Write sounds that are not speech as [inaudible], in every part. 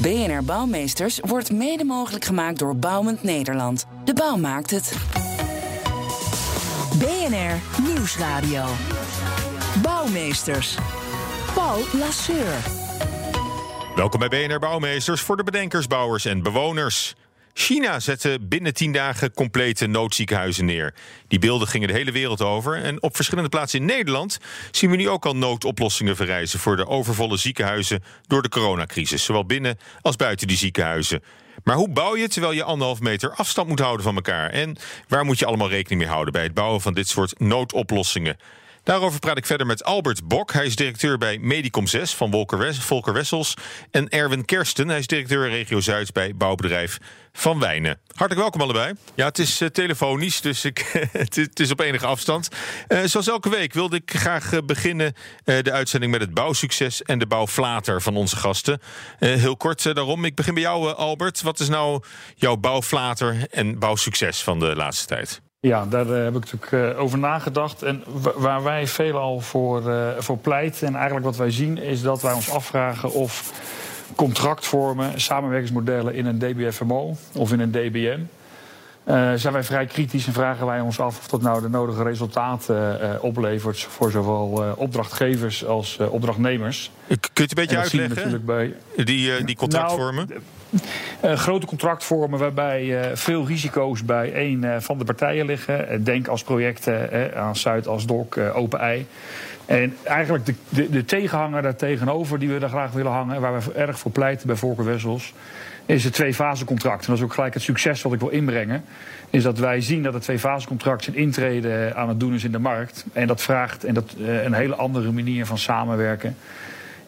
BNR Bouwmeesters wordt mede mogelijk gemaakt door Bouwend Nederland. De bouw maakt het. BNR Nieuwsradio. Bouwmeesters. Paul Lasseur. Welkom bij BNR Bouwmeesters voor de bedenkers, bouwers en bewoners. China zette binnen tien dagen complete noodziekenhuizen neer. Die beelden gingen de hele wereld over. En op verschillende plaatsen in Nederland zien we nu ook al noodoplossingen verrijzen voor de overvolle ziekenhuizen door de coronacrisis. Zowel binnen als buiten die ziekenhuizen. Maar hoe bouw je terwijl je anderhalf meter afstand moet houden van elkaar? En waar moet je allemaal rekening mee houden bij het bouwen van dit soort noodoplossingen? Daarover praat ik verder met Albert Bok. Hij is directeur bij Medicom 6 van Volker Wessels. En Erwin Kersten, hij is directeur regio Zuid bij bouwbedrijf Van Wijnen. Hartelijk welkom allebei. Ja, het is uh, telefonisch, dus ik, [laughs] het is op enige afstand. Uh, zoals elke week wilde ik graag uh, beginnen de uitzending met het bouwsucces en de bouwflater van onze gasten. heel kort daarom. Ik begin bij jou, Albert. Wat is nou jouw bouwflater en bouwsucces van de laatste tijd? Ja, daar heb ik natuurlijk over nagedacht. En waar wij veelal voor, uh, voor pleiten, en eigenlijk wat wij zien, is dat wij ons afvragen of contractvormen, samenwerkingsmodellen in een DBFMO of in een DBM. Uh, zijn wij vrij kritisch en vragen wij ons af of dat nou de nodige resultaten uh, oplevert voor zowel opdrachtgevers als opdrachtnemers. Kun je het een beetje uitleggen? Bij... Die, die contractvormen? Nou, grote contractvormen waarbij uh, veel risico's bij één uh, van de partijen liggen. denk als projecten aan Zuid, als DOC, Open Ei. En eigenlijk de, de, de, tegenhanger daar tegenover die we daar graag willen hangen... waar we erg voor pleiten bij Volker Wessels... is het twee-fase-contract. En dat is ook gelijk het succes wat ik wil inbrengen. Is dat wij zien dat het twee-fase-contract zijn intrede aan het doen is in de markt. En dat vraagt en dat, een hele andere manier van samenwerken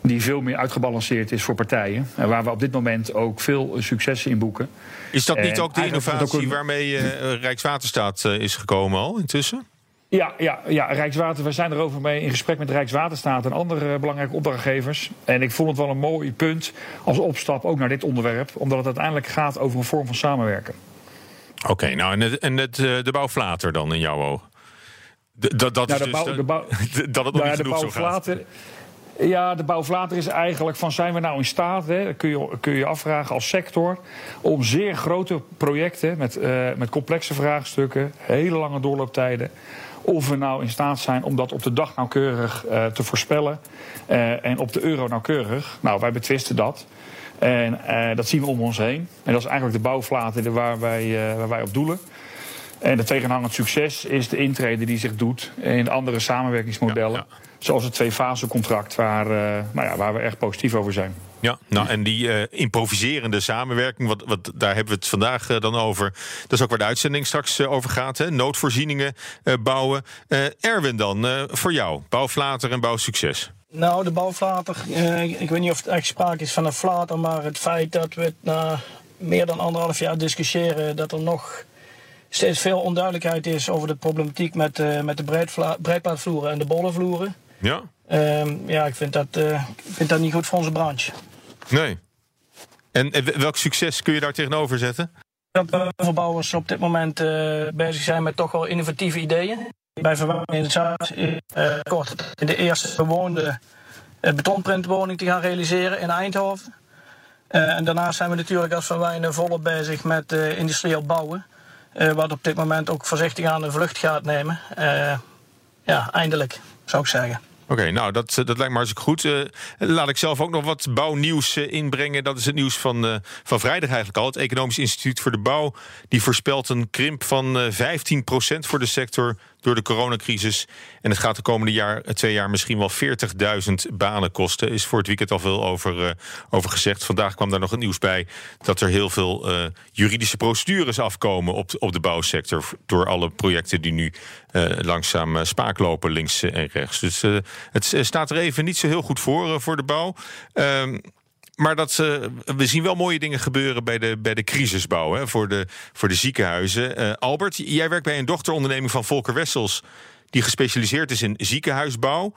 die veel meer uitgebalanceerd is voor partijen. En waar we op dit moment ook veel successen in boeken. Is dat niet ook de innovatie waarmee uh, Rijkswaterstaat uh, is gekomen al intussen? Ja, ja, ja, Rijkswater, we zijn erover mee in gesprek met Rijkswaterstaat en andere belangrijke opdrachtgevers. En ik vond het wel een mooi punt als opstap ook naar dit onderwerp, omdat het uiteindelijk gaat over een vorm van samenwerken. Oké, nou en, het, en het, de bouwflater dan in jouw oog? Dat, dat is dus de bouw, [laughs] dat het nog nou, niet genoeg zo gaat. Ja, de bouwflater is eigenlijk van zijn we nou in staat, hè, kun, je, kun je afvragen als sector, om zeer grote projecten met, uh, met complexe vraagstukken, hele lange doorlooptijden, of we nou in staat zijn om dat op de dag nauwkeurig uh, te voorspellen uh, en op de euro nauwkeurig. Nou, wij betwisten dat. En dat zien we om ons heen. En dat is eigenlijk de bouwflater waar wij, waar wij op doelen. En de tegenhangend succes is de intrede die zich doet in andere samenwerkingsmodellen. Zoals het twee-fase-contract, waar, uh, nou ja, waar we echt positief over zijn. Ja, nou en die uh, improviserende samenwerking, wat, wat, daar hebben we het vandaag uh, dan over. Dat is ook waar de uitzending straks over gaat. Hè? Noodvoorzieningen bouwen. Erwin dan, voor jou, bouwflater en bouwsucces. Nou, de bouwflater, ik weet niet of het echt sprake is van een flater, maar het feit dat we het na meer dan anderhalf jaar discussiëren, dat er nog steeds veel onduidelijkheid is over de problematiek met, met de breedplaatvloeren en de bollenvloeren. Ja? Um, ja, ik vind, dat, uh, ik vind dat niet goed voor onze branche. Nee. En, en welk succes kun je daar tegenover zetten? Dat verbouwers op dit moment uh, bezig zijn met toch wel innovatieve ideeën. Bij verwarming in het Zuid uh, kort de eerste bewoonde betonprintwoning te gaan realiseren in Eindhoven. en daarnaast zijn we natuurlijk als Van Wijnen volop bezig met industrieel bouwen. Wat op dit moment ook voorzichtig aan de vlucht gaat nemen. ja, eindelijk zou ik zeggen. Oké, nou dat, dat lijkt me hartstikke goed. Laat ik zelf ook nog wat bouwnieuws inbrengen. Dat is het nieuws van, van vrijdag eigenlijk al. Het Economisch Instituut voor de Bouw die voorspelt een krimp van 15% voor de sector door de coronacrisis. En het gaat de komende jaar, twee jaar misschien wel 40.000 banen kosten. Is voor het weekend al veel over, over gezegd. Vandaag kwam daar nog het nieuws bij dat er heel veel juridische procedures afkomen op, op de bouwsector. Door alle projecten die nu langzaam spaak lopen links en rechts. Dus het staat er even niet zo heel goed voor, voor de bouw. Maar dat, we zien wel mooie dingen gebeuren bij de, bij de crisisbouw hè, voor, de, voor de ziekenhuizen. Albert, jij werkt bij een dochteronderneming van Volker Wessels, die gespecialiseerd is in ziekenhuisbouw.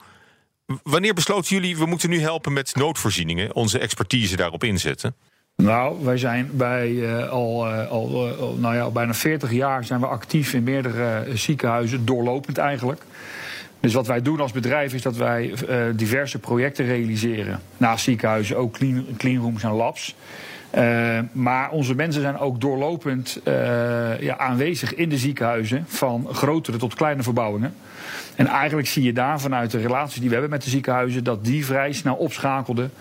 Wanneer besloten jullie, we moeten nu helpen met noodvoorzieningen, onze expertise daarop inzetten? Nou, wij zijn bij uh, al, uh, al, nou ja, al bijna 40 jaar zijn we actief in meerdere ziekenhuizen, doorlopend eigenlijk. Dus wat wij doen als bedrijf is dat wij diverse projecten realiseren. Naast ziekenhuizen ook clean, cleanrooms en labs. maar onze mensen zijn ook doorlopend ja, aanwezig in de ziekenhuizen, van grotere tot kleine verbouwingen. En eigenlijk zie je daar vanuit de relaties die we hebben met de ziekenhuizen, dat die vrij snel opschakelden.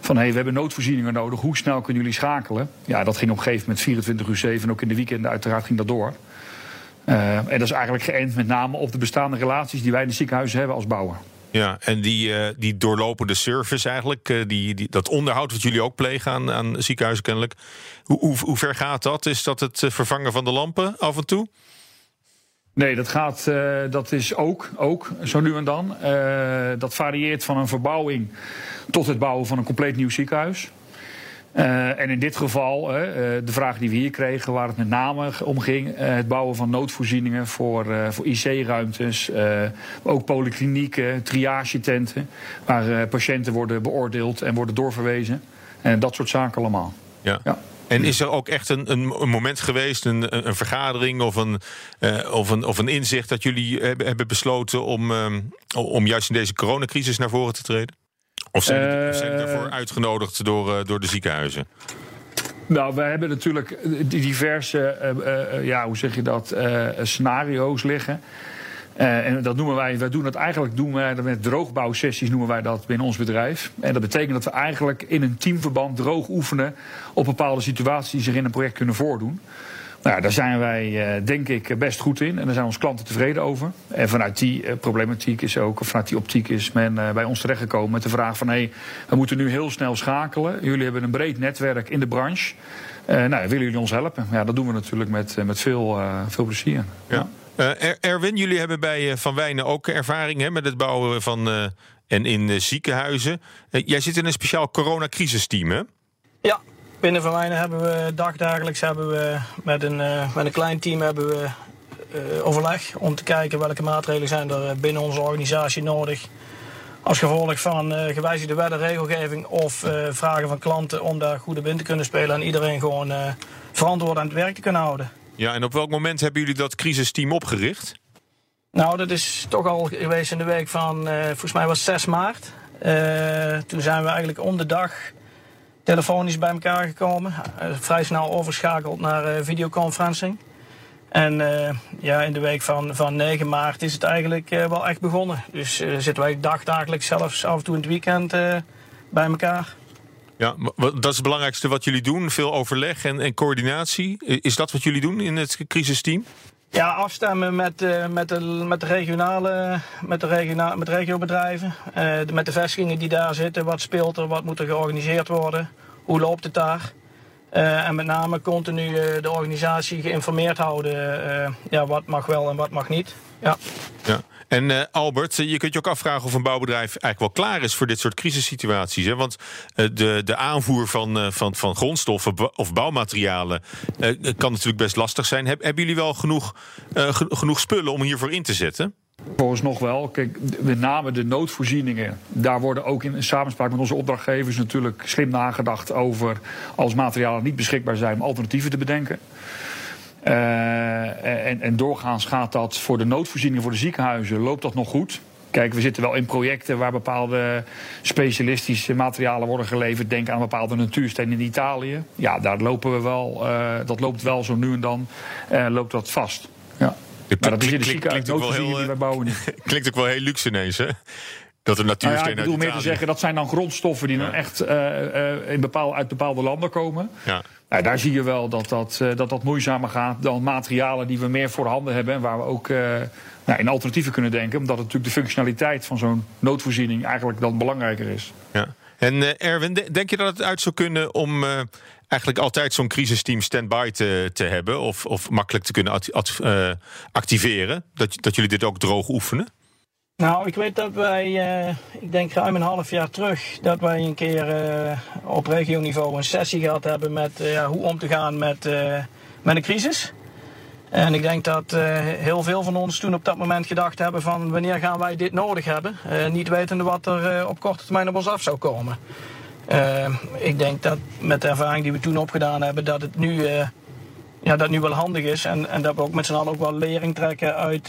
Van hé, hey, we hebben noodvoorzieningen nodig, hoe snel kunnen jullie schakelen? Ja, dat ging op een gegeven moment 24 uur 7, ook in de weekenden uiteraard ging dat door. Uh, en dat is eigenlijk geënt met name op de bestaande relaties die wij in de ziekenhuizen hebben als bouwer. Ja, en die, uh, die doorlopende service eigenlijk, uh, die, die, dat onderhoud wat jullie ook plegen aan, aan ziekenhuizen kennelijk. Hoe, hoe, hoe ver gaat dat? Is dat het vervangen van de lampen af en toe? Nee, dat, gaat, uh, dat is ook, ook zo nu en dan. Dat varieert van een verbouwing tot het bouwen van een compleet nieuw ziekenhuis. Uh, en in dit geval, de vraag die we hier kregen, waar het met name om ging, het bouwen van noodvoorzieningen voor, voor IC-ruimtes, ook polyklinieken, triagetenten, waar patiënten worden beoordeeld en worden doorverwezen. En dat soort zaken allemaal. ja. ja. En is er ook echt een, een, een moment geweest, een, een vergadering of een, of, een, of een inzicht dat jullie hebben, hebben besloten om, um, om juist in deze coronacrisis naar voren te treden? Of zijn, uh, zijn daarvoor uitgenodigd door, uh, door de ziekenhuizen? Nou, we hebben natuurlijk diverse, ja, hoe zeg je dat, scenario's liggen. En dat noemen wij, wij doen dat eigenlijk doen wij met droogbouwsessies noemen wij dat binnen ons bedrijf. En dat betekent dat we eigenlijk in een teamverband droog oefenen op bepaalde situaties die zich in een project kunnen voordoen. Nou, ja, daar zijn wij uh, denk ik best goed in en daar zijn onze klanten tevreden over. En vanuit die uh, problematiek is ook, of vanuit die optiek is men bij ons terechtgekomen met de vraag van hé, hey, we moeten nu heel snel schakelen. Jullie hebben een breed netwerk in de branche. nou, willen jullie ons helpen? Ja, dat doen we natuurlijk met, met veel, veel plezier. Ja. Uh, Erwin, jullie hebben bij Van Wijnen ook ervaring hè, met het bouwen van uh, en in ziekenhuizen. Uh, jij zit in een speciaal coronacrisisteam, hè? Ja, binnen Van Wijnen hebben we dagdagelijks hebben we met een, met een klein team hebben we overleg om te kijken welke maatregelen zijn er binnen onze organisatie nodig. Als gevolg van gewijzigde wet en regelgeving of vragen van klanten om daar goede wind te kunnen spelen en iedereen gewoon verantwoord aan het werk te kunnen houden. Ja, en op welk moment hebben jullie dat crisisteam opgericht? Nou, dat is toch al geweest in de week van, volgens mij was 6 maart. Toen zijn we eigenlijk om de dag telefonisch bij elkaar gekomen. Uh, vrij snel overschakeld naar videoconferencing. En ja, in de week van, van 9 maart is het eigenlijk wel echt begonnen. Dus zitten wij dagdagelijks zelfs af en toe in het weekend bij elkaar. Ja, dat is het belangrijkste wat jullie doen. Veel overleg en, en coördinatie. Is dat wat jullie doen in het crisisteam? Ja, afstemmen met, uh, met, de, met de regionale, met de regionale, met regiobedrijven. Uh, met de vestigingen die daar zitten. Wat speelt er, wat moet er georganiseerd worden? Hoe loopt het daar? Uh, en met name continu de organisatie geïnformeerd houden. ja, wat mag wel en wat mag niet. Ja. ja. En uh, Albert, je kunt je ook afvragen of een bouwbedrijf eigenlijk wel klaar is voor dit soort crisissituaties. Hè? Want uh, de, de aanvoer van, van, van grondstoffen of bouwmaterialen kan natuurlijk best lastig zijn. Heb, hebben jullie wel genoeg, genoeg spullen om hiervoor in te zetten? Volgens nog wel. Kijk, met name de noodvoorzieningen. Daar worden ook in samenspraak met onze opdrachtgevers natuurlijk slim nagedacht over als materialen niet beschikbaar zijn alternatieven te bedenken. Uh, en, en, doorgaans gaat dat voor de noodvoorzieningen voor de ziekenhuizen, loopt dat nog goed. Kijk, we zitten wel in projecten waar bepaalde specialistische materialen worden geleverd. Denk aan bepaalde natuurstenen in Italië. Ja, daar lopen we wel, uh, dat loopt wel zo nu en dan, uh, loopt dat vast. Ja. Maar dat is in de ziekenhuis noodvoorzieningen die wij bouwen niet. [laughs] Klinkt ook wel heel luxe ineens, hè? Dat er natuurstenen nou ja, ik bedoel meer te zeggen, dat zijn dan grondstoffen die ja. dan echt in bepaal, uit bepaalde landen komen. Ja. Nou, daar zie je wel dat dat, uh, dat dat moeizamer gaat dan materialen die we meer voor handen hebben. En waar we ook uh, nou, in alternatieven kunnen denken. Omdat natuurlijk de functionaliteit van zo'n noodvoorziening eigenlijk dan belangrijker is. Ja. En uh, Erwin, denk je dat het uit zou kunnen om eigenlijk altijd zo'n crisisteam stand-by te, te hebben? Of, of makkelijk te kunnen activeren? Dat, dat jullie dit ook droog oefenen? Nou, ik weet dat wij, uh, ik denk ruim een half jaar terug, dat wij een keer uh, op regioniveau een sessie gehad hebben met uh, hoe om te gaan met, met een crisis. En ik denk dat heel veel van ons toen op dat moment gedacht hebben van wanneer gaan wij dit nodig hebben. niet wetende wat er op korte termijn op ons af zou komen. ik denk dat met de ervaring die we toen opgedaan hebben, dat het nu, ja, dat nu wel handig is. En, en dat we ook met z'n allen ook wel lering trekken uit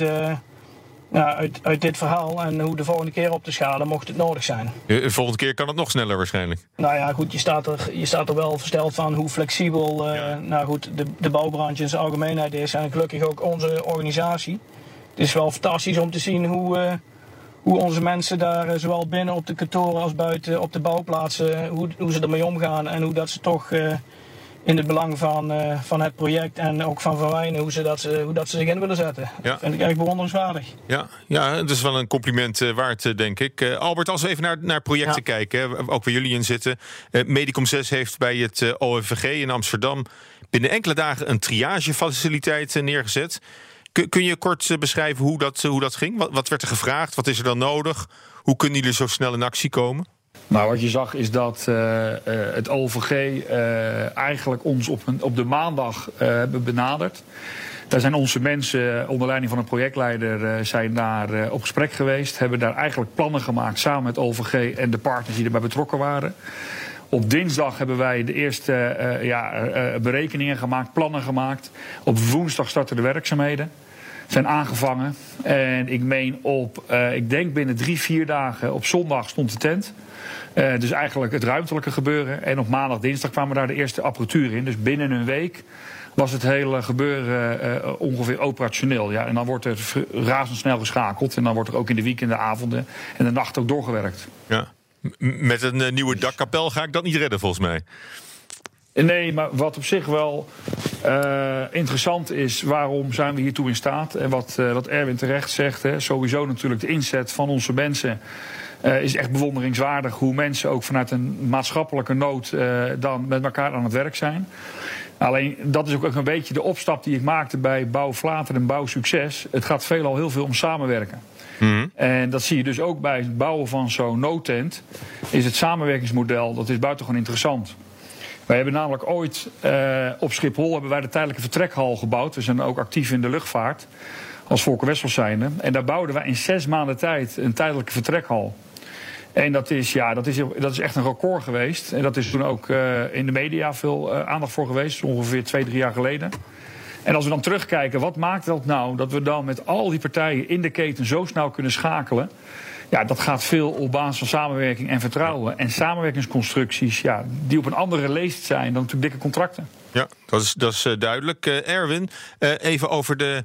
ja, uit, uit dit verhaal en hoe de volgende keer op te schalen mocht het nodig zijn. De volgende keer kan het nog sneller waarschijnlijk. Nou ja, goed, je staat er, je staat er wel versteld van hoe flexibel uh, nou goed, de, de bouwbranche in zijn algemeenheid is. En gelukkig ook onze organisatie. Het is wel fantastisch om te zien hoe, uh, hoe onze mensen daar, uh, zowel binnen op de kantoren als buiten op de bouwplaatsen, hoe, hoe ze ermee omgaan en hoe dat ze toch in het belang van, uh, van het project en ook van Van Wijnen, hoe ze, dat, ze, hoe dat ze zich in willen zetten. Ja. Dat vind ik echt bewonderenswaardig. Ja, ja, het is wel een compliment uh, waard, denk ik. Albert, als we even naar, naar projecten ja. kijken, ook waar jullie in zitten. Medicom 6 heeft bij het OVG in Amsterdam binnen enkele dagen een triagefaciliteit neergezet. Kun, kun je kort beschrijven hoe dat, hoe dat ging? Wat, wat werd er gevraagd? Wat is er dan nodig? Hoe kunnen jullie zo snel in actie komen? Nou, wat je zag is dat uh, uh, het OVG uh, eigenlijk ons op, op de maandag hebben benaderd. Daar zijn onze mensen onder leiding van een projectleider zijn daar op gesprek geweest. Hebben daar eigenlijk plannen gemaakt samen met OVG en de partners die erbij betrokken waren. Op dinsdag hebben wij de eerste ja, berekeningen gemaakt, plannen gemaakt. Op woensdag starten de werkzaamheden zijn aangevangen. En ik meen op, uh, ik denk binnen drie, vier dagen op zondag stond de tent. Uh, dus eigenlijk het ruimtelijke gebeuren. En op maandag, dinsdag kwamen daar de eerste apparatuur in. Dus binnen een week was het hele gebeuren uh, ongeveer operationeel. Ja, en dan wordt er razendsnel geschakeld. En dan wordt er ook in de weekenden, avonden en de nacht ook doorgewerkt. Ja. Met een nieuwe dakkapel ga ik dat niet redden, volgens mij. Nee, maar wat op zich wel uh, interessant is, waarom zijn we hiertoe in staat? En wat, uh, wat Erwin terecht zegt, hè, sowieso natuurlijk de inzet van onze mensen. Uh, is echt bewonderingswaardig hoe mensen ook vanuit een maatschappelijke nood dan met elkaar aan het werk zijn. Alleen dat is ook een beetje de opstap die ik maakte bij Bouw Vlater en Bouw Succes. Het gaat veelal heel veel om samenwerken. Mm En dat zie je dus ook bij het bouwen van zo'n noodtent. Is het samenwerkingsmodel, dat is buitengewoon interessant. Wij hebben namelijk ooit uh, op Schiphol hebben wij de tijdelijke vertrekhal gebouwd. We zijn ook actief in de luchtvaart als Volker Wessels zijnde. En daar bouwden wij in zes maanden tijd een tijdelijke vertrekhal. En dat is, ja, dat is, dat is echt een record geweest. En dat is toen ook uh, in de media veel uh, aandacht voor geweest. Ongeveer twee, drie jaar geleden. En als we dan terugkijken, wat maakt dat nou dat we dan met al die partijen in de keten zo snel kunnen schakelen? Ja, dat gaat veel op basis van samenwerking en vertrouwen. En samenwerkingsconstructies, ja, die op een andere leest zijn dan natuurlijk dikke contracten. Ja, dat is, dat is uh, duidelijk. Uh, Erwin, uh, even over de,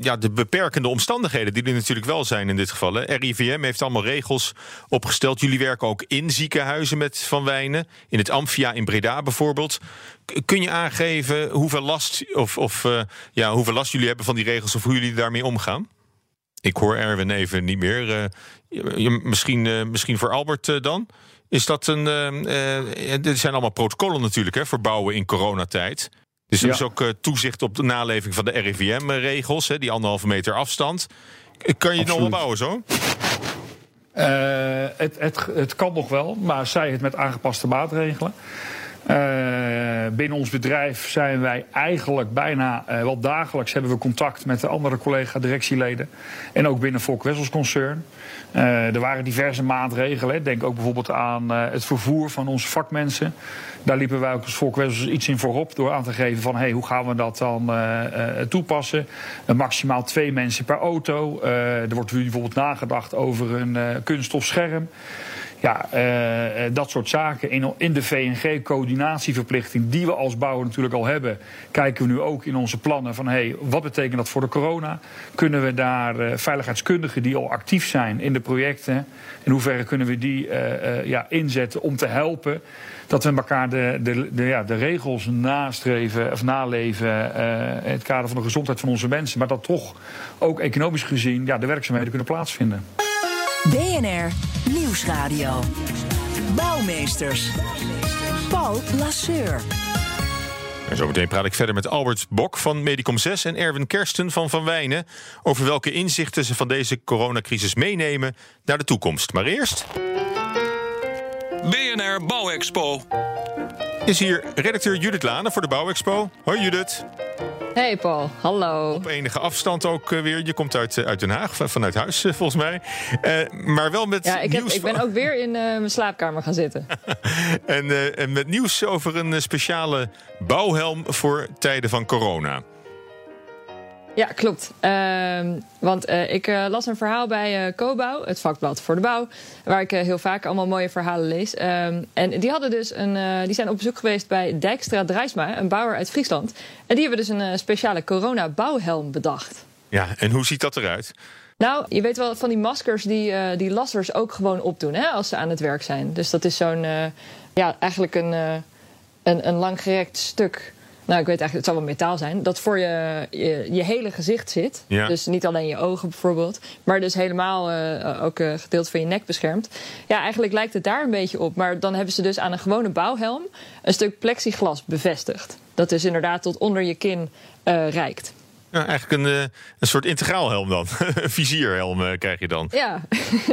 ja, de beperkende omstandigheden die er natuurlijk wel zijn in dit geval. Hè. RIVM heeft allemaal regels opgesteld. Jullie werken ook in ziekenhuizen met Van Wijnen. In het Amphia in Breda bijvoorbeeld. Kun je aangeven hoeveel last, of, of, ja, hoeveel last jullie hebben van die regels of hoe jullie daarmee omgaan? Ik hoor Erwin even niet meer. Uh, misschien, uh, misschien voor Albert uh, dan. Is dat een. dit zijn allemaal protocollen natuurlijk hè, voor bouwen in coronatijd. Dus er ja. is ook toezicht op de naleving van de RIVM-regels, die anderhalve meter afstand. Kan je het nog wel bouwen zo? het, het, het kan nog wel, maar zij het met aangepaste maatregelen. Uh, binnen ons bedrijf zijn wij eigenlijk bijna uh, wel dagelijks hebben we contact met de andere collega-directieleden. En ook binnen Volk Wessels Concern. Uh, er waren diverse maatregelen. Denk ook bijvoorbeeld aan het vervoer van onze vakmensen. Daar liepen wij ook als Volk Wessels iets in voorop door aan te geven van hey, hoe gaan we dat dan toepassen. maximaal twee mensen per auto. er wordt bijvoorbeeld nagedacht over een kunststof scherm. Ja, uh, dat soort zaken. In, de VNG-coördinatieverplichting, die we als bouwer natuurlijk al hebben, kijken we nu ook in onze plannen van hey, wat betekent dat voor de corona? Kunnen we daar uh, veiligheidskundigen die al actief zijn in de projecten, in hoeverre kunnen we die ja, inzetten om te helpen? Dat we elkaar de, de, de, ja, de regels nastreven of naleven in het kader van de gezondheid van onze mensen. Maar dat toch ook economisch gezien ja, de werkzaamheden kunnen plaatsvinden. BNR Nieuwsradio. Bouwmeesters. Paul Lasseur. En zometeen praat ik verder met Albert Bok van Medicom 6 en Erwin Kersten van Van Wijnen over welke inzichten ze van deze coronacrisis meenemen naar de toekomst. Maar eerst. BNR Bouwexpo. Is hier redacteur Judith Lane voor de Bouwexpo. Hoi Judith. Hey Paul, hallo. Op enige afstand ook eh, weer. Je komt uit, eh, uit Den Haag, vanuit huis eh, volgens mij. maar wel met ja, ik, nieuws. ik ben ook weer in mijn slaapkamer gaan zitten. [laughs] en, en met nieuws over een speciale bouwhelm voor tijden van corona. Ja, klopt. Ehm, want uh, ik uh, las een verhaal bij uh, Cobouw, het vakblad voor de bouw, waar ik heel vaak allemaal mooie verhalen lees. Um, en die hadden dus een, die zijn op bezoek geweest bij Dijkstra Drijsma, een bouwer uit Friesland. En die hebben dus een speciale corona-bouwhelm bedacht. Ja, en hoe ziet dat eruit? Nou, je weet wel van die maskers die, die lassers ook gewoon opdoen hè, als ze aan het werk zijn. Dus dat is zo'n, ja, eigenlijk een, een, een langgerekt stuk nou, ik weet eigenlijk, het zal wel metaal zijn. Dat voor je, je, je hele gezicht zit. Ja. Dus niet alleen je ogen bijvoorbeeld. Maar dus helemaal uh, ook een gedeelte van je nek beschermt. Ja, eigenlijk lijkt het daar een beetje op. Maar dan hebben ze dus aan een gewone bouwhelm een stuk plexiglas bevestigd. Dat dus inderdaad tot onder je kin uh, reikt. Ja, eigenlijk een, uh, een soort integraal helm dan. [laughs] een vizierhelm uh, krijg je dan. Ja.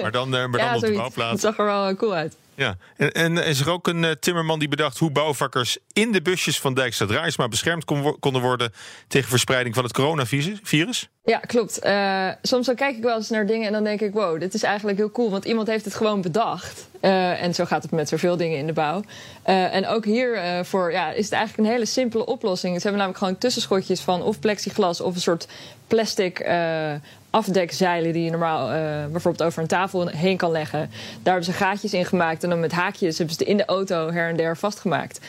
Maar dan, maar dan ja, op de bouwplaats. Het zag er wel cool uit. Ja, en, is er ook een uh, timmerman die bedacht hoe bouwvakkers in de busjes van Dijkstra Draaisma beschermd kon, konden worden tegen verspreiding van het coronavirus? Ja, klopt. Uh, soms dan kijk ik wel eens naar dingen en dan denk ik: wow, dit is eigenlijk heel cool, want iemand heeft het gewoon bedacht. Uh, en zo gaat het met zoveel dingen in de bouw. en ook hiervoor ja, is het eigenlijk een hele simpele oplossing. Ze hebben namelijk gewoon tussenschotjes van of plexiglas of een soort plastic afdekzeilen die je normaal bijvoorbeeld over een tafel heen kan leggen. Daar hebben ze gaatjes in gemaakt en dan met haakjes hebben ze in de auto her en der vastgemaakt.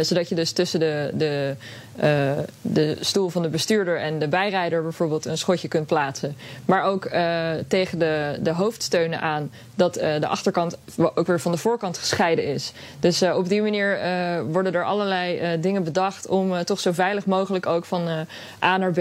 Zodat je dus tussen de, de, uh, de stoel van de bestuurder en de bijrijder bijvoorbeeld een schotje kunt plaatsen. Maar ook tegen de, de hoofdsteunen aan dat de achterkant ook weer van de voorkant gescheiden is. Dus op die manier worden er allerlei dingen bedacht om toch zo veilig mogelijk ook van A naar B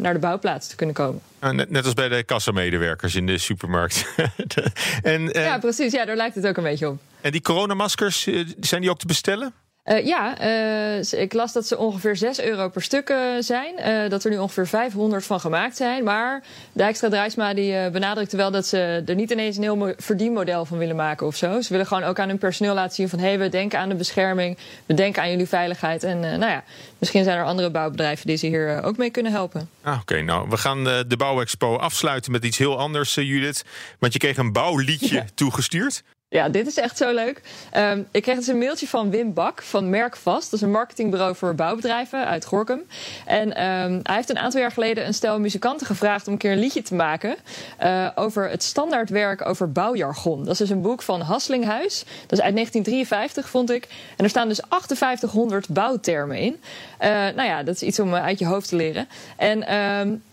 naar de bouwplaats te kunnen komen. Net, net, als bij de kassamedewerkers in de supermarkt. [laughs] en, ja, precies. Ja, daar lijkt het ook een beetje op. En die coronamaskers, zijn die ook te bestellen? Uh, ja, uh, ik las dat ze ongeveer 6 euro per stuk uh, zijn. dat er nu ongeveer 500 van gemaakt zijn. Maar Dijkstra Drijsma die benadrukte wel dat ze er niet ineens een heel verdienmodel van willen maken of zo. Ze willen gewoon ook aan hun personeel laten zien van... hé, hey, we denken aan de bescherming, we denken aan jullie veiligheid. En nou ja, misschien zijn er andere bouwbedrijven die ze hier ook mee kunnen helpen. Ah, Oké, okay, nou, we gaan de Bouwexpo afsluiten met iets heel anders, Judith. Want je kreeg een bouwliedje ja. toegestuurd. Ja, dit is echt zo leuk. Um, ik kreeg dus een mailtje van Wim Bak van Merkvast. Dat is een marketingbureau voor bouwbedrijven uit Gorkum. En um, hij heeft een aantal jaar geleden een stel muzikanten gevraagd om een keer een liedje te maken uh, over het standaardwerk over bouwjargon. Dat is dus een boek van Hasslinghuis. Dat is uit 1953, vond ik. En er staan dus 5800 bouwtermen in. Uh, nou ja, dat is iets om uit je hoofd te leren. En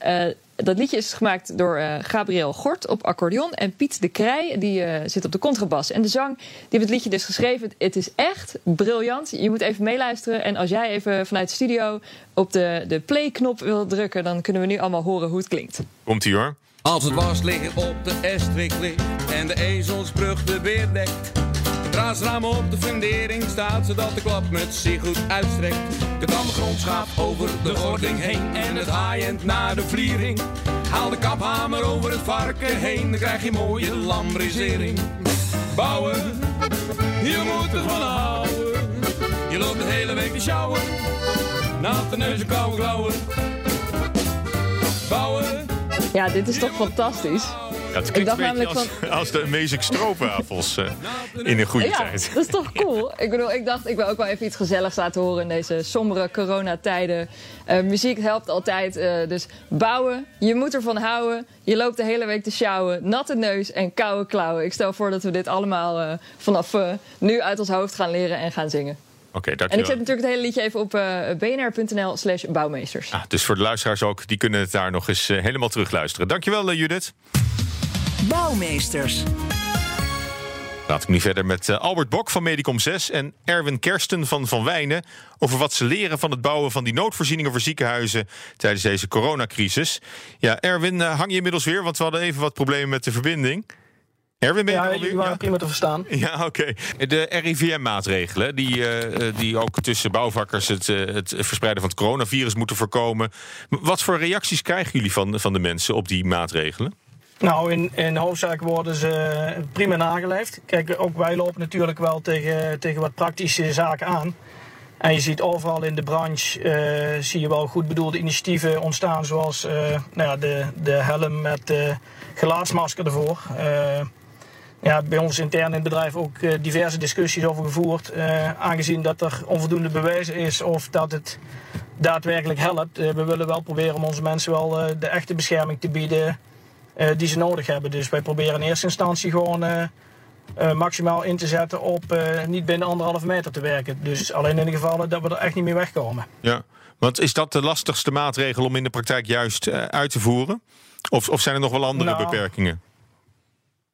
uh, dat liedje is gemaakt door uh, Gabriel Gort op accordeon. En Piet de Krij, die uh, zit op de contrabas. En de zang, die heeft het liedje dus geschreven. Het is echt briljant. Je moet even meeluisteren. En als jij even vanuit de studio op de, de play-knop wil drukken... dan kunnen we nu allemaal horen hoe het klinkt. Komt-ie hoor. Als het was liggen op de Estrik ligt en de ezelsbrug de weer dekt. Raasraam op de fundering staat, zodat de klapmuts zich goed uitstrekt. De kamgrond schaap over de gording heen en het haaiend naar de vliering. Haal de kaphamer over het varken heen, dan krijg je mooie lambrisering. Bouwen, je moet ervan houden. Je loopt de hele week te sjouwen, natte neus en koude klauwen. Bouwen. Ja, dit is toch fantastisch? Het klinkt een beetje als, van... als de Amazing Stroopwafels uh, in een goede ja, tijd. [laughs] dat is toch cool? Ik bedoel, ik dacht, ik wil ook wel even iets gezelligs laten horen in deze sombere coronatijden. Uh, muziek helpt altijd, uh, dus bouwen, je moet ervan houden. Je loopt de hele week te sjouwen, natte neus en koude klauwen. Ik stel voor dat we dit allemaal vanaf nu uit ons hoofd gaan leren en gaan zingen. Okay, en ik zet natuurlijk het hele liedje even op uh, bnr.nl slash bouwmeesters. Ah, dus voor de luisteraars ook, die kunnen het daar nog eens uh, helemaal terugluisteren. Dankjewel uh, Judith. Bouwmeesters. Laat ik nu verder met Albert Bok van Medicom 6 en Erwin Kersten van Van Wijnen over wat ze leren van het bouwen van die noodvoorzieningen voor ziekenhuizen tijdens deze coronacrisis. Ja, Erwin, hang je inmiddels weer, want we hadden even wat problemen met de verbinding. Erwin, ben je Ja, er jullie waren prima te verstaan. [laughs] Ja, oké. De RIVM-maatregelen, die, eh, eh, die ook tussen bouwvakkers het, eh, het verspreiden van het coronavirus moeten voorkomen. Wat voor reacties krijgen jullie van, van de mensen op die maatregelen? Nou, in, in hoofdzaak worden ze prima nageleefd. Kijk, ook wij lopen natuurlijk wel tegen, tegen wat praktische zaken aan. En je ziet overal in de branche eh, zie je wel goed bedoelde initiatieven ontstaan, zoals eh, nou ja, de, de helm met de gelaatsmasker ervoor. Eh, ja, bij ons intern in het bedrijf ook diverse discussies over gevoerd. aangezien dat er onvoldoende bewezen is of dat het daadwerkelijk helpt. We willen wel proberen om onze mensen wel de echte bescherming te bieden die ze nodig hebben. Dus wij proberen in eerste instantie gewoon eh, eh, maximaal in te zetten op eh, niet binnen anderhalve meter te werken. Dus alleen in de gevallen dat we er echt niet meer wegkomen. Ja. Want is dat de lastigste maatregel om in de praktijk juist eh, uit te voeren? Of, of zijn er nog wel andere Nou, beperkingen?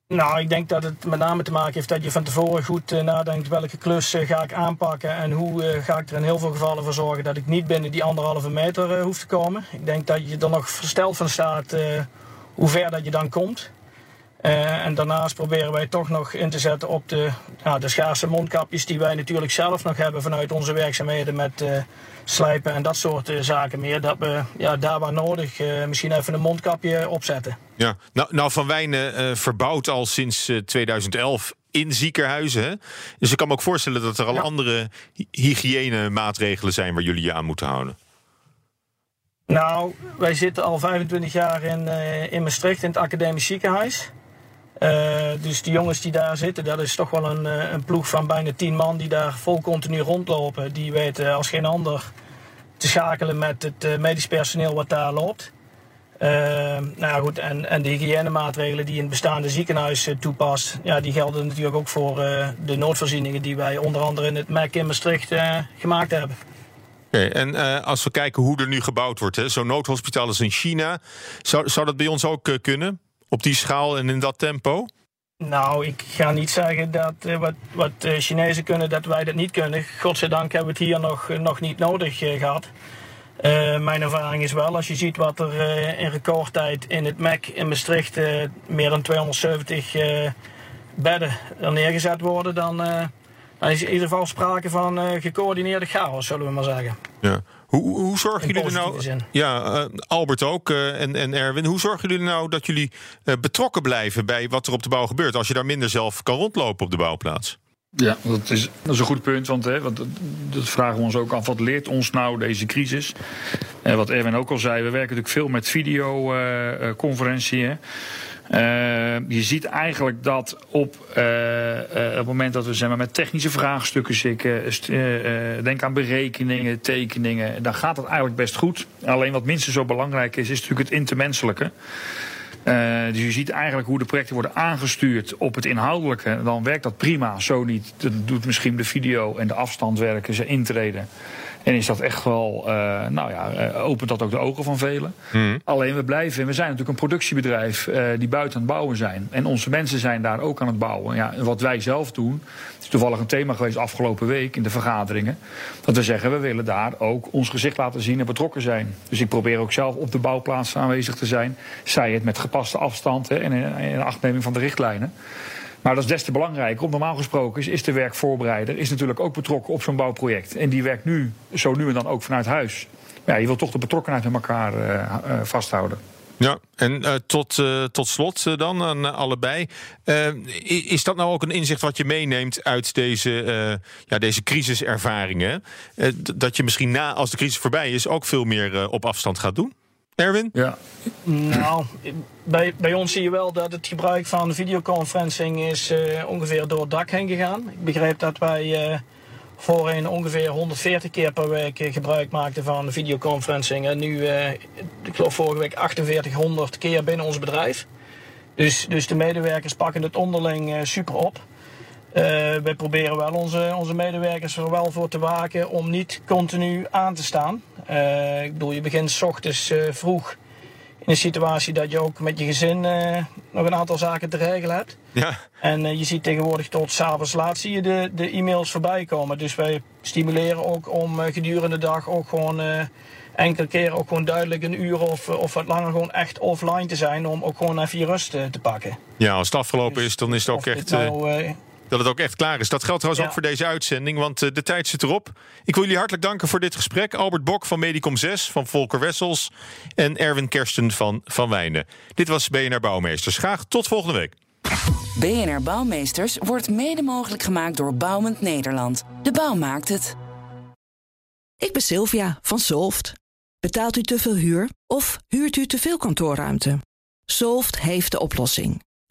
Nou, ik denk dat het met name te maken heeft dat je van tevoren goed eh, nadenkt welke klus eh, ga ik aanpakken en hoe eh, ga ik er in heel veel gevallen voor zorgen dat ik niet binnen die anderhalve meter eh, hoef te komen. Ik denk dat je er nog versteld van staat eh, hoe ver dat je dan komt. Eh, en daarnaast proberen wij toch nog in te zetten op de, ja, de schaarse mondkapjes die wij natuurlijk zelf nog hebben vanuit onze werkzaamheden met eh, slijpen en dat soort eh, zaken meer. Dat we ja, daar waar nodig misschien even een mondkapje opzetten. Ja. Nou, nou Van Wijnen verbouwt al sinds eh, 2011 in ziekenhuizen. Hè? Dus ik kan me ook voorstellen dat er al Ja. andere hy- hygiënemaatregelen zijn waar jullie je aan moeten houden. Nou, wij zitten al 25 jaar in, eh, in Maastricht in het academisch ziekenhuis. Eh, dus de jongens die daar zitten, dat is toch wel een, eh, een ploeg van bijna 10 man die daar vol continu rondlopen. Die weten als geen ander te schakelen met het medisch personeel wat daar loopt. Nou ja, goed, en, en de hygiënemaatregelen die in het bestaande ziekenhuis toepast, ja, die gelden natuurlijk ook voor de noodvoorzieningen die wij onder andere in het MEC in Maastricht gemaakt hebben. En eh, als we kijken hoe er nu gebouwd wordt, zo'n noodhospitaal als in China, zou, zou dat bij ons ook eh, kunnen? Op die schaal en in dat tempo? Nou, ik ga niet zeggen dat eh, wat, wat Chinezen kunnen, dat wij dat niet kunnen. Godzijdank hebben we het hier nog, nog niet nodig eh, gehad. Eh, mijn ervaring is wel, als je ziet wat er in recordtijd in het MEC in Maastricht meer dan 270 eh, bedden er neergezet worden, dan, eh, dan is in ieder geval sprake van eh, gecoördineerde chaos, zullen we maar zeggen. Ja. Hoe, hoe zorgen jullie er nou... zin. Ja, eh, Albert ook eh, en, en Erwin. Hoe zorgen jullie er nou dat jullie eh, betrokken blijven bij wat er op de bouw gebeurt... als je daar minder zelf kan rondlopen op de bouwplaats? Ja, dat is, dat is een goed punt. Want, hè, want dat, dat vragen we ons ook af. Wat leert ons nou deze crisis? En wat Erwin ook al zei, we werken natuurlijk veel met videoconferenties. Je ziet eigenlijk dat op eh, eh, op het moment dat we zeg met technische vraagstukken zitten, eh, eh, denk aan berekeningen, tekeningen, dan gaat het eigenlijk best goed. Alleen wat minstens zo belangrijk is, is natuurlijk het intermenselijke. Eh, dus je ziet eigenlijk hoe de projecten worden aangestuurd op het inhoudelijke. Dan werkt dat prima. Zo niet. Dan doet misschien de video en de afstand werken, ze intreden. En is dat echt wel, eh, nou ja, eh, opent dat ook de ogen van velen. Alleen we blijven, we zijn natuurlijk een productiebedrijf eh, die buiten aan het bouwen zijn. En onze mensen zijn daar ook aan het bouwen. Ja, en wat wij zelf doen, het is toevallig een thema geweest afgelopen week in de vergaderingen. Dat we zeggen, we willen daar ook ons gezicht laten zien en betrokken zijn. Dus ik probeer ook zelf op de bouwplaats aanwezig te zijn. Zij het met gepaste afstand hè, en in, in achtneming van de richtlijnen. Maar dat is des te belangrijker. Want normaal gesproken is, is de werkvoorbereider is natuurlijk ook betrokken op zo'n bouwproject. En die werkt nu, zo nu en dan ook vanuit huis. Ja, je wilt toch de betrokkenheid met elkaar eh, eh, vasthouden. Ja, en eh, tot, tot slot dan aan allebei. Is dat nou ook een inzicht wat je meeneemt uit deze, ja, deze crisiservaringen? Dat je misschien na, als de crisis voorbij is, ook veel meer op afstand gaat doen? Erwin? Ja, Nou, bij, bij ons zie je wel dat het gebruik van videoconferencing is eh, ongeveer door het dak heen gegaan. Ik begreep dat wij eh, voorheen ongeveer 140 keer per week eh, gebruik maakten van videoconferencing. En nu, eh, ik geloof vorige week 4800 keer binnen ons bedrijf. Dus, dus de medewerkers pakken het onderling eh, super op. Eh, wij proberen wel onze, onze medewerkers er wel voor te waken om niet continu aan te staan. Eh, ik bedoel, je begint s ochtends eh, vroeg in een situatie dat je ook met je gezin nog een aantal zaken te regelen hebt. Ja. En je ziet tegenwoordig tot s'avonds laat zie je de, de e-mails voorbij komen. Dus wij stimuleren ook om gedurende de dag ook gewoon enkele keren ook gewoon duidelijk een uur of, of wat langer gewoon echt offline te zijn om ook gewoon even je rust te pakken. Ja, als het afgelopen is, dan is het ook echt. nou, dat het ook echt klaar is. Dat geldt trouwens Ja. ook voor deze uitzending, want eh, de tijd zit erop. Ik wil jullie hartelijk danken voor dit gesprek. Albert Bok van Medicom 6, van Volker Wessels en Erwin Kersten van Van Wijnen. Dit was BNR Bouwmeesters. Graag tot volgende week. BNR Bouwmeesters wordt mede mogelijk gemaakt door Bouwend Nederland. De bouw maakt het. Ik ben Sylvia van Solft. Betaalt u te veel huur of huurt u te veel kantoorruimte? Solft heeft de oplossing.